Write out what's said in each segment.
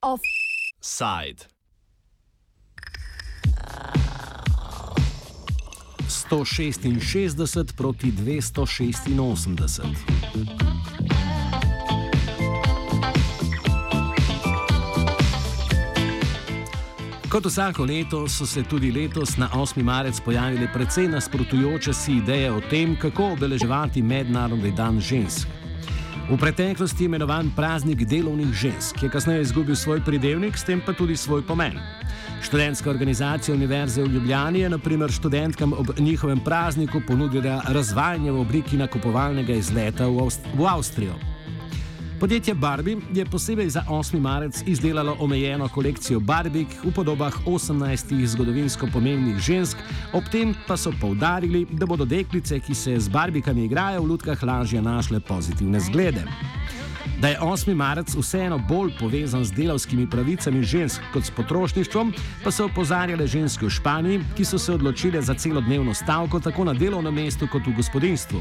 Offside. 166 proti 286. Kot vsako leto so se tudi letos na 8. marec pojavile precej nasprotujoče si ideje o tem, kako obeleževati Mednarodni dan žensk. V preteklosti imenovan praznik delovnih žensk je kasneje izgubil svoj pridevnik, s tem pa tudi svoj pomen. Študentska organizacija Univerze v Ljubljani je naprimer študentkam ob njihovem prazniku ponudila razvajanje v obliki nakupovalnega izleta v, Avst v Avstrijo. Podjetje Barbie je posebej za 8. marec izdelalo omejeno kolekcijo Barbik v podobah 18 zgodovinsko pomembnih žensk, ob tem pa so poudarili, da bodo deklice, ki se z Barbikami igrajo v lutkah, lažje našle pozitivne zglede. Da je 8. marec vseeno bolj povezan z delavskimi pravicami žensk kot s potrošništvom, pa so opozarjale ženske v Španiji, ki so se odločile za celodnevno stavko tako na delovnem mestu kot v gospodinstvu.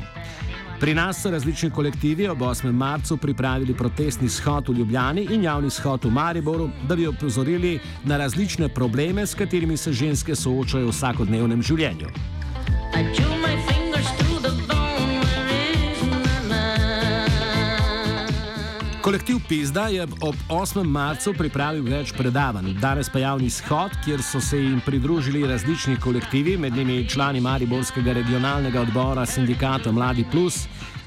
Pri nas so različni kolektivi ob 8. marcu pripravili protestni shod v Ljubljani in javni shod v Mariboru, da bi opozorili na različne probleme, s katerimi se ženske soočajo v vsakodnevnem življenju. Kolektiv Pizda je ob 8. marcu pripravil več predavanj, danes pa javni shod, kjer so se jim pridružili različni kolektivi, med njimi člani Mariborskega regionalnega odbora sindikata Mladi Plus,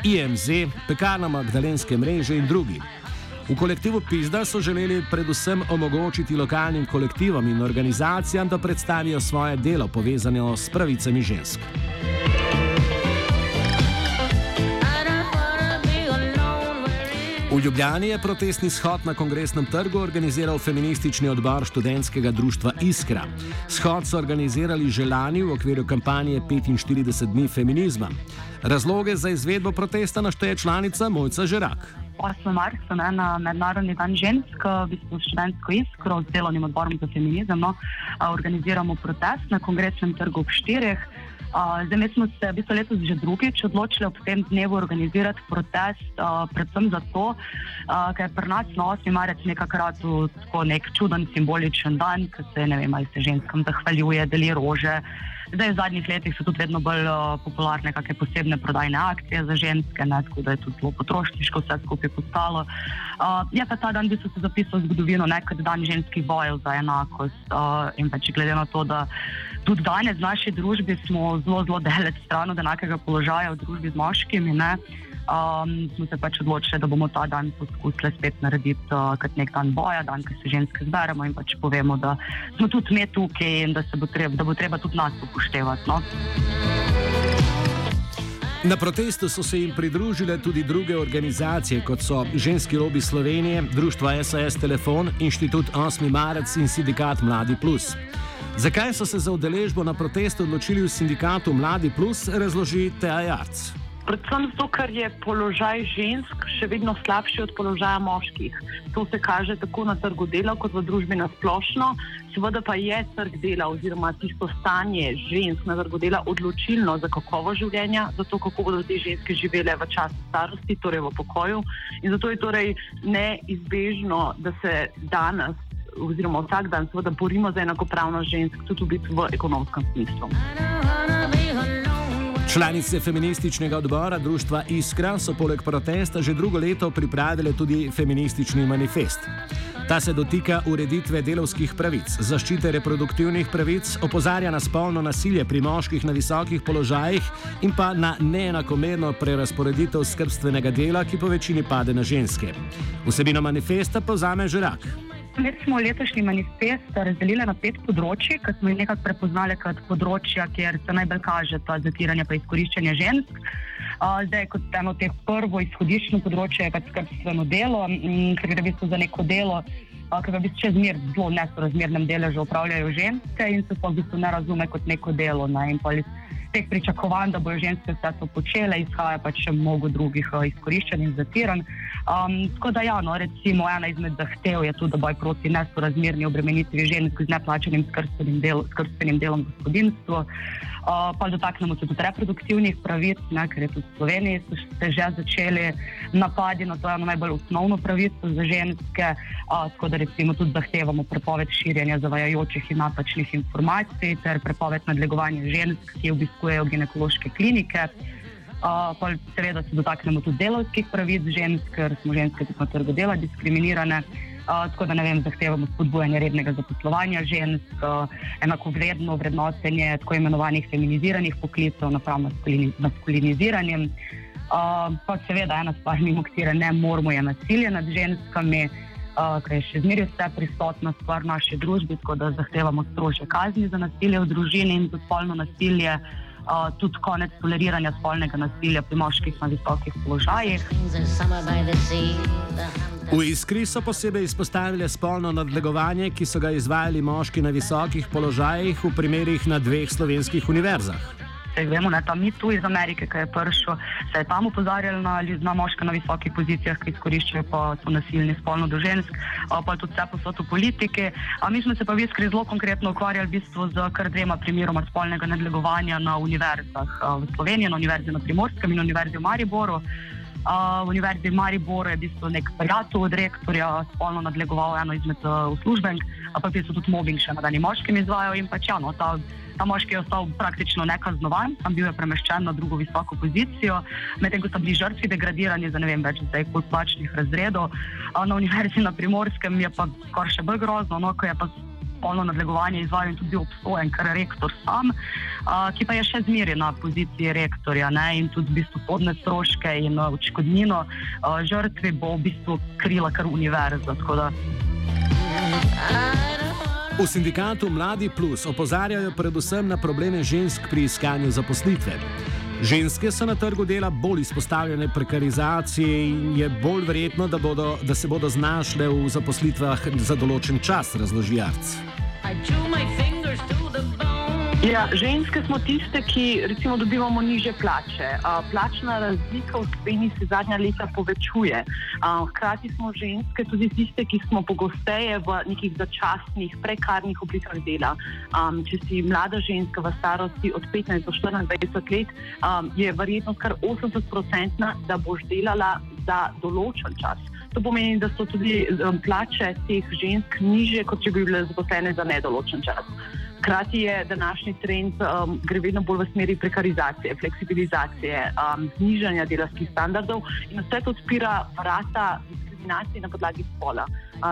IMZ, Pekarna Magdalenske mreže in drugi. V kolektivu Pizda so želeli predvsem omogočiti lokalnim kolektivom in organizacijam, da predstavijo svoje delo povezano s pravicami žensk. V Ljubljani je protestni shod na kongresnem trgu organiziral feministični odbor študentskega društva Iskra. Shod so organizirali že lani v okviru kampanje 45 dni feminizma. Razloge za izvedbo protesta našteje članica Mojca Žerak. 8. marca ne, na Mednarodni dan žensk, v bistvu študentsko iskro z delovnim odborom za feminizem, no, organiziramo protest na kongresnem trgu ob štirih. Zdaj, mi smo se v bistvu letos že drugič odločili ob tem dnevu organizirati protest, uh, predvsem zato, uh, ker pri nas na 8. marec nekakrat tako nek čuden simboličen dan, ki se ne vem, ali se ženskam zahvaljuje, deli rože. Zdaj, v zadnjih letih so tudi vedno bolj uh, popularne kakšne posebne prodajne akcije za ženske, ne, tako da je tudi zelo potrošniško vse skupaj postalo. Uh, je pa ta dan, ki so se zapisali v zgodovino, ne kot dan ženskih bojev za enakost. Uh, in pa če glede na to, da tudi danes v naši družbi smo zelo, zelo daleč stran od enakega položaja v družbi z moškimi. Ne? Um, smo se pač odločili, da bomo ta dan poskusili spet narediti uh, kot nek dan boja, dan, ki se ženske zberemo in pač povemo, da smo tudi mi tukaj in da, bo treba, da bo treba tudi nas upoštevati. No? Na protestu so se jim pridružile tudi druge organizacije, kot so Ženski lobby Slovenije, Društvo SAS Telefon, Inštitut 8. Marec in Sindikat Mladi Plus. Zakaj so se za udeležbo na protestu odločili v sindikatu Mladi Plus, razloži Teja Jarc. Predvsem zato, ker je položaj žensk še vedno slabši od položaja moških. To se kaže tako na trgu dela, kot v družbi na splošno. Seveda pa je trg dela oziroma tisto stanje žensk na trgu dela odločilno za kakovo življenja, za to, kako bodo te ženske živele v času starosti, torej v pokoju. In zato je torej neizbežno, da se danes oziroma vsak dan seveda borimo za enakopravnost žensk, tudi v ekonomskem smislu. Članice feminističnega odbora društva Iskra so poleg protesta že drugo leto pripravile tudi feministični manifest. Ta se dotika ureditve delovskih pravic, zaščite reproduktivnih pravic, opozarja na spolno nasilje pri moških na visokih položajih in pa na neenakomerno prerasporeditev skrbstvenega dela, ki po večini pade na ženske. Vsebino manifesta povzame Žerak. Mi smo letošnji manifest razdelili na pet področji, ki smo jih nekako prepoznali kot področja, kjer se najbolj kaže ta zatiranje in izkoriščanje žensk. Zdaj, kot eno teh prvo izhodiščno področje, je pač skrbstveno delo, ker gre v bistvu za neko delo, ki ga v bistvu čezmer zelo nesorazmernem deležu upravljajo ženske in se pa v bistvu ne razume kot neko delo. Ne? Teh pričakovanj, da bodo ženske vse to počele, izhaja pa še mnogo drugih uh, izkoriščanj in zatiranj. Um, tako da, ja, no, recimo, ena izmed zahtev je tudi boj proti nesorazmerni obremenitvi žensk z neplačenim skrbstvenim, del, skrbstvenim delom v gospodinstvu. Uh, pa dotaknemo se tudi reproduktivnih pravic, ne, ker je tudi v Sloveniji se že začeli napadi na to eno najbolj osnovno pravico za ženske. Uh, tako da recimo tudi zahtevamo prepoved širjenja zavajajočih in napačnih informacij ter prepoved nadlegovanja žensk, ki obiskujejo ginekološke klinike. Uh, pa seveda se dotaknemo tudi delovskih pravic žensk, ker smo ženske tudi na trgu dela diskriminirane. Uh, tako da ne vem, zahtevamo spodbujanje rednega zaposlovanja žensk, uh, enako vredno vrednotenje tako imenovanih feminiziranih poklicev napram maskuliniziranjem. Uh, pa seveda ena stvar, mimo katere ne moramo, je nasilje nad ženskami, uh, ki je še zmeraj vse prisotna stvar v naši družbi, tako da zahtevamo strožje kazni za nasilje v družini in za spolno nasilje. Uh, tudi konec toleriranja spolnega nasilja pri moških na visokih položajih. V Iskri so posebej izpostavili spolno nadlegovanje, ki so ga izvajali moški na visokih položajih v primerih na dveh slovenskih univerzah. Vemo, da tam ni tu iz Amerike, ki je prišel, se je tam upozorjal na, na moške na visokih pozicijah, ki izkoriščajo pa to nasilni spolno do žensk, pa tudi vse posod v politiki. A mi smo se pa v Iskri zelo konkretno ukvarjali v bistvu z kar dvema primeroma spolnega nadlegovanja na univerzah v Sloveniji, na Univerzi na Primorskem in Univerzi v Mariboru. Uh, Univerzi v Mariboru je bil nek prijatelj od rektorja, spolno nadlegoval eno izmed uh, uslužbenk, pa so tudi mobbing še nadaljni moškim izvajal. In pač, ja, no, ta, ta moški je ostal praktično nekaznovan, tam bil je premeščen na drugo visoko pozicijo, medtem ko so bili žrtvi degradirani za ne vem več zdaj kot plačnih razredov. Na Univerzi na Primorskem je pa skoraj še bolj grozno, no, ko je pa polno nadlegovanje izvajal in tudi obsojen, kar rektor sam, uh, ki pa je še zmeraj na poziciji rektorja ne, in tudi v bistvu podne stroške in uh, odškodnino uh, žrtvi bo v bistvu krila kar univerza. V sindikatu Mladi Plus opozarjajo predvsem na probleme žensk pri iskanju zaposlitve. Ženske so na trgu dela bolj izpostavljene prekarizaciji in je bolj verjetno, da, bodo, da se bodo znašle v zaposlitvah za določen čas, razloži Arc. Ja, ženske smo tiste, ki recimo dobivamo niže plače. Plačna razlika v Sloveniji se zadnja leta povečuje. Hkrati smo ženske tudi tiste, ki smo pogosteje v nekih začasnih, prekarnih oblikah dela. Če si mlada ženska v starosti od 15 do 24 let, je verjetnost kar 80-odstotna, da boš delala za določen čas. To pomeni, da so tudi um, plače teh žensk niže, kot če bi bile zaposlene za nedoločen čas. Hkrati je današnji trend, um, gre vedno bolj v smeri prekarizacije, fleksibilizacije, um, znižanja delovskih standardov in vse to odpira vrata diskriminacije na podlagi spola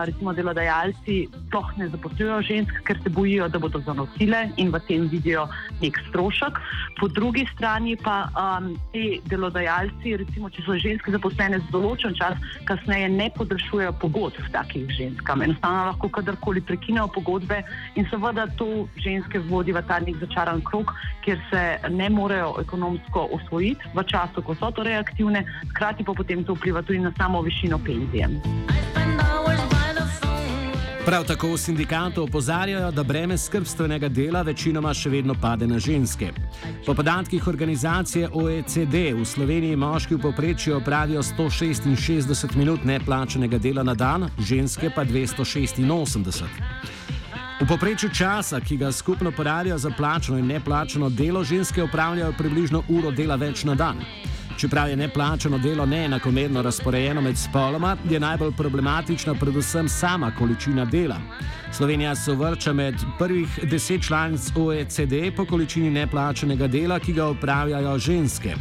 recimo delodajalci sploh ne zaposlujejo žensk, ker se bojijo, da bodo zanosile in v tem vidijo nek strošek. Po drugi strani pa um, te delodajalci, recimo, če so ženske zaposlene za določen čas, kasneje ne podaljšujejo pogodb s takih ženskami. Enostavno lahko kadarkoli prekinejo pogodbe in seveda to ženske vodi v ta nek začaran krok, kjer se ne morejo ekonomsko osvojiti v času, ko so torej aktivne, hkrati pa potem to vpliva tudi na samo višino penzije. Prav tako v sindikatu opozarjajo, da breme skrbstvenega dela večinoma še vedno pade na ženske. Po podatkih organizacije OECD v Sloveniji moški v povprečju opravijo 166 minut neplačenega dela na dan, ženske pa 286. V povprečju časa, ki ga skupno porabijo za plačeno in neplačeno delo, ženske opravljajo približno uro dela več na dan. Čeprav je neplačeno delo neenakomerno razporejeno med spoloma, je najbolj problematična predvsem sama količina dela. Slovenija se vrča med prvih deset članic OECD po količini neplačenega dela, ki ga upravljajo ženske.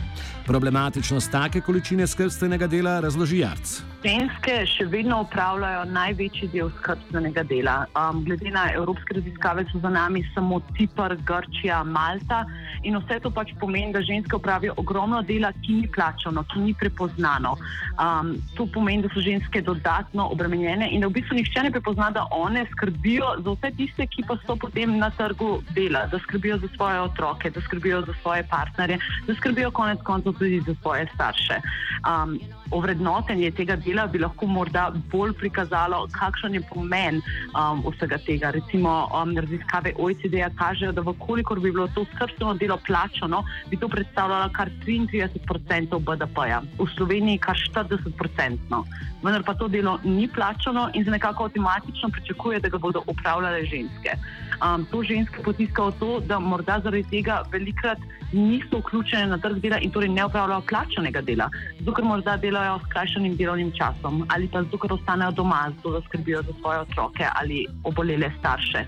Problematičnost take količine skrbstvenega dela razloži Jarc. Ženske še vedno upravljajo največji del skrbstvenega dela. Um, glede na evropske raziskave, so za nami samo Cipr, Grčija, Malta. In vse to pač pomeni, da ženske upravijo ogromno dela, ki ni plačano, ki ni prepoznano. Um, to pomeni, da so ženske dodatno obremenjene in da v bistvu nihče ne prepozna, da one skrbijo za vse tiste, ki pa so potem na trgu dela, da skrbijo za svoje otroke, da skrbijo za svoje partnerje, da skrbijo konec koncev tudi za svoje starše. Um, ovrednotenje tega dela bi lahko morda bolj prikazalo, kakšen je pomen um, vsega tega. Recimo, um, raziskave OECD-ja kažejo, da vkolikor bi bilo to skrbstveno delo plačano, bi to predstavljalo kar 33% BDP-ja, v Sloveniji kar 40%. Vendar pa to delo ni plačano in se nekako avtomatično pričakuje, da ga bodo upravljale ženske. Um, to ženske potiska v to, da morda zaradi tega velikrat niso vključene na trg dela in torej ne upravljajo plačanega dela, zato ker morda delajo s krajšanim delovnim časom ali pa zato ker ostanejo doma, zato da skrbijo za svoje otroke ali obolele starše.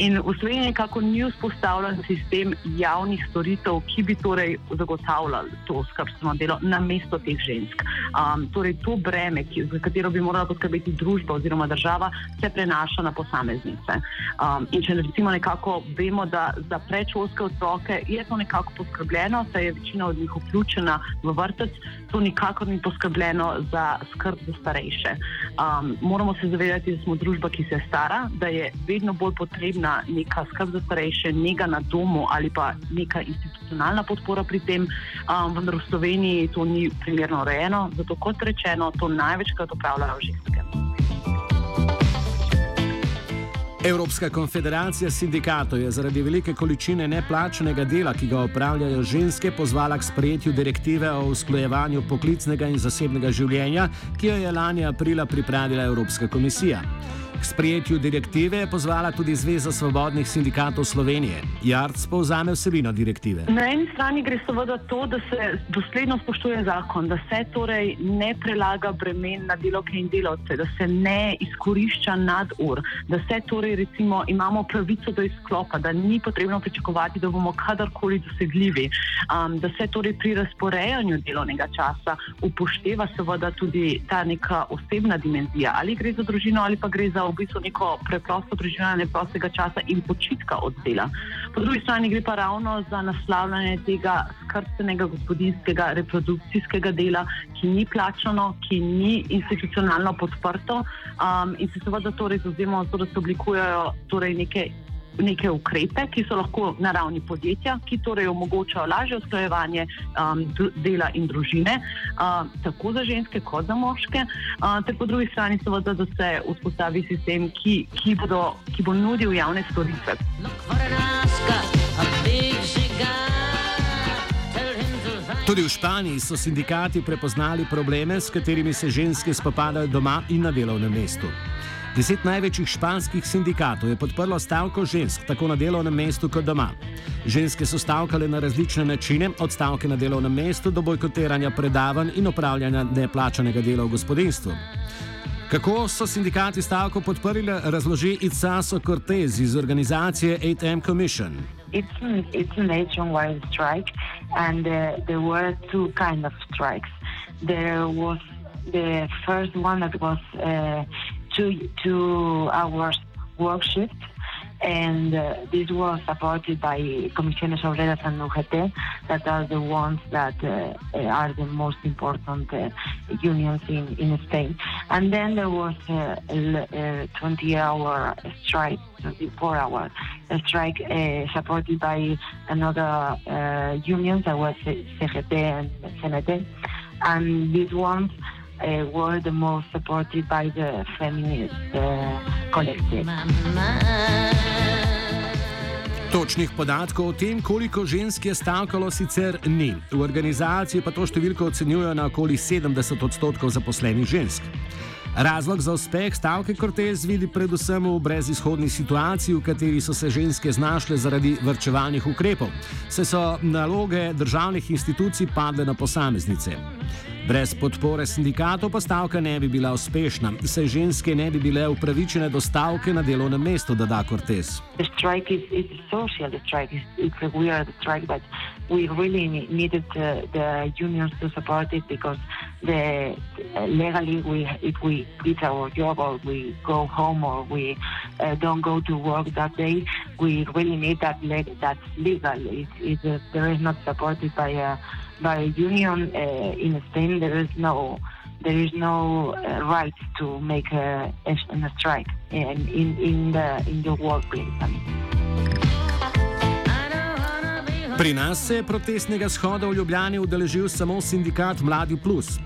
In v Sloveniji nekako ni vzpostavljen sistem javnih storitev, ki bi torej zagotavljali to skrbstveno delo na mesto teh žensk. Um, torej to breme, ki, za katero bi morala poskrbeti družba oziroma država, se prenaša na posameznice. Um, in če recimo nekako vemo, da za predšolske otroke je to nekako poskrbljeno, saj je večina od njih vključena v vrtec, to nikakor ni poskrbljeno za skrb za starejše. Um, moramo se zavedati, da smo družba, ki se stara, da je vedno bolj potrebna neka skrb za starejše, njega na domu ali pa neka institucionalna podpora pri tem, um, vendar v Sloveniji to ni primerno urejeno, zato kot rečeno, to največkrat upravljajo ženske. Evropska konfederacija sindikatov je zaradi velike količine neplačenega dela, ki ga opravljajo ženske, pozvala k sprejetju direktive o usklajevanju poklicnega in zasebnega življenja, ki jo je lani aprila pripravila Evropska komisija. K sprejetju direktive je pozvala tudi Zveza svobodnih sindikatov Slovenije. Jarc povzame vsebino direktive. Na eni strani gre seveda to, da se dosledno spoštuje zakon, da se torej ne prelaga bremen na delovke in delavce, da se ne izkorišča nadur, da se torej recimo imamo pravico do izklopa, da ni potrebno pričakovati, da bomo kadarkoli dosegljivi, um, da se torej pri razporejanju delovnega časa upošteva seveda tudi ta neka osebna dimenzija, ali gre za družino ali pa gre za v bistvu neko preprosto preživljanje prostega časa in počitka od dela. Po drugi strani gre pa ravno za naslavljanje tega skrbstvenega gospodinskega reprodukcijskega dela, ki ni plačano, ki ni institucionalno podprto um, in se seveda torej zauzemamo za to, da se oblikujejo torej neke neke ukrepe, ki so lahko na ravni podjetja, ki torej omogočajo lažje usklajevanje um, dela in družine, uh, tako za ženske kot za moške, uh, ter po drugi strani seveda, da se vzpostavi sistem, ki, ki, bodo, ki bo nudil javne storitve. Tudi v Španiji so sindikati prepoznali probleme, s katerimi se ženske spopadajo doma in na delovnem mestu. Deset največjih španskih sindikatov je podprlo stavko žensk, tako na delovnem mestu kot doma. Ženske so stavkale na različne načine, od stavke na delovnem mestu do bojkotiranja predavanj in opravljanja neplačanega dela v gospodinstvu. Kako so sindikati stavko podprli, razloži Itzaso Cortez iz organizacije 8M Commission. It's an, it's a nationwide strike, and uh, there were two kinds of strikes. There was the first one that was uh, two two hours work and uh, this was supported by Comisiones Obreras and UGT, that are the ones that uh, are the most important uh, unions in, in Spain. And then there was a, a 20-hour strike, 24-hour strike uh, supported by another uh, unions, that was CGT and CNT. And these ones were the most supported by the feminist uh, collective. Točnih podatkov o tem, koliko žensk je stavkalo, sicer ni. V organizaciji pa to številko ocenjujejo na okoli 70 odstotkov zaposlenih žensk. Razlog za uspeh stavke Cortez vidi predvsem v brezizhodni situaciji, v kateri so se ženske znašle zaradi vrčevalnih ukrepov, saj so naloge državnih institucij padle na posameznice. Brez podpore sindikatov pa stavka ne bi bila uspešna, saj ženske ne bi bile upravičene do stavke na delovnem mestu, da da Cortez. Really needed the, the unions to support it because the, uh, legally, we, if we quit our job or we go home or we uh, don't go to work that day, we really need that leg, legal. It, it, uh, there is not supported by a by a union uh, in Spain, there is no there is no uh, right to make a, a, a strike in, in, in the in the workplace. I mean. Pri nas se je protestnega shoda v Ljubljani udeležil samo sindikat Mladi Plus.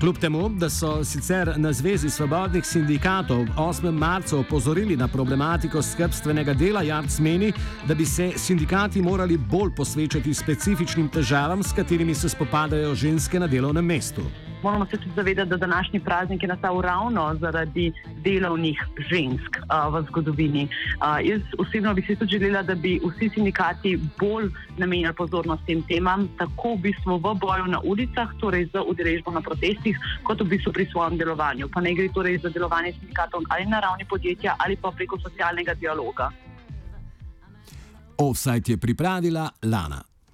Kljub temu, da so sicer na Zvezi svobodnih sindikatov 8. marca opozorili na problematiko skrbstvenega dela, Jarc meni, da bi se sindikati morali bolj posvečati specifičnim težavam, s katerimi se spopadajo ženske na delovnem mestu moramo se tudi zavedati, da današnji praznik je nastal ravno zaradi delovnih žensk uh, v zgodovini. Uh, jaz osebno bi si tudi želela, da bi vsi sindikati bolj namenjali pozornost tem temam, tako v bistvu v boju na ulicah, torej za udeležbo na protestih, kot v bistvu pri svojem delovanju. Pa ne gre torej za delovanje sindikatov ali na ravni podjetja ali pa preko socialnega dialoga. Offside je pripravila Lana.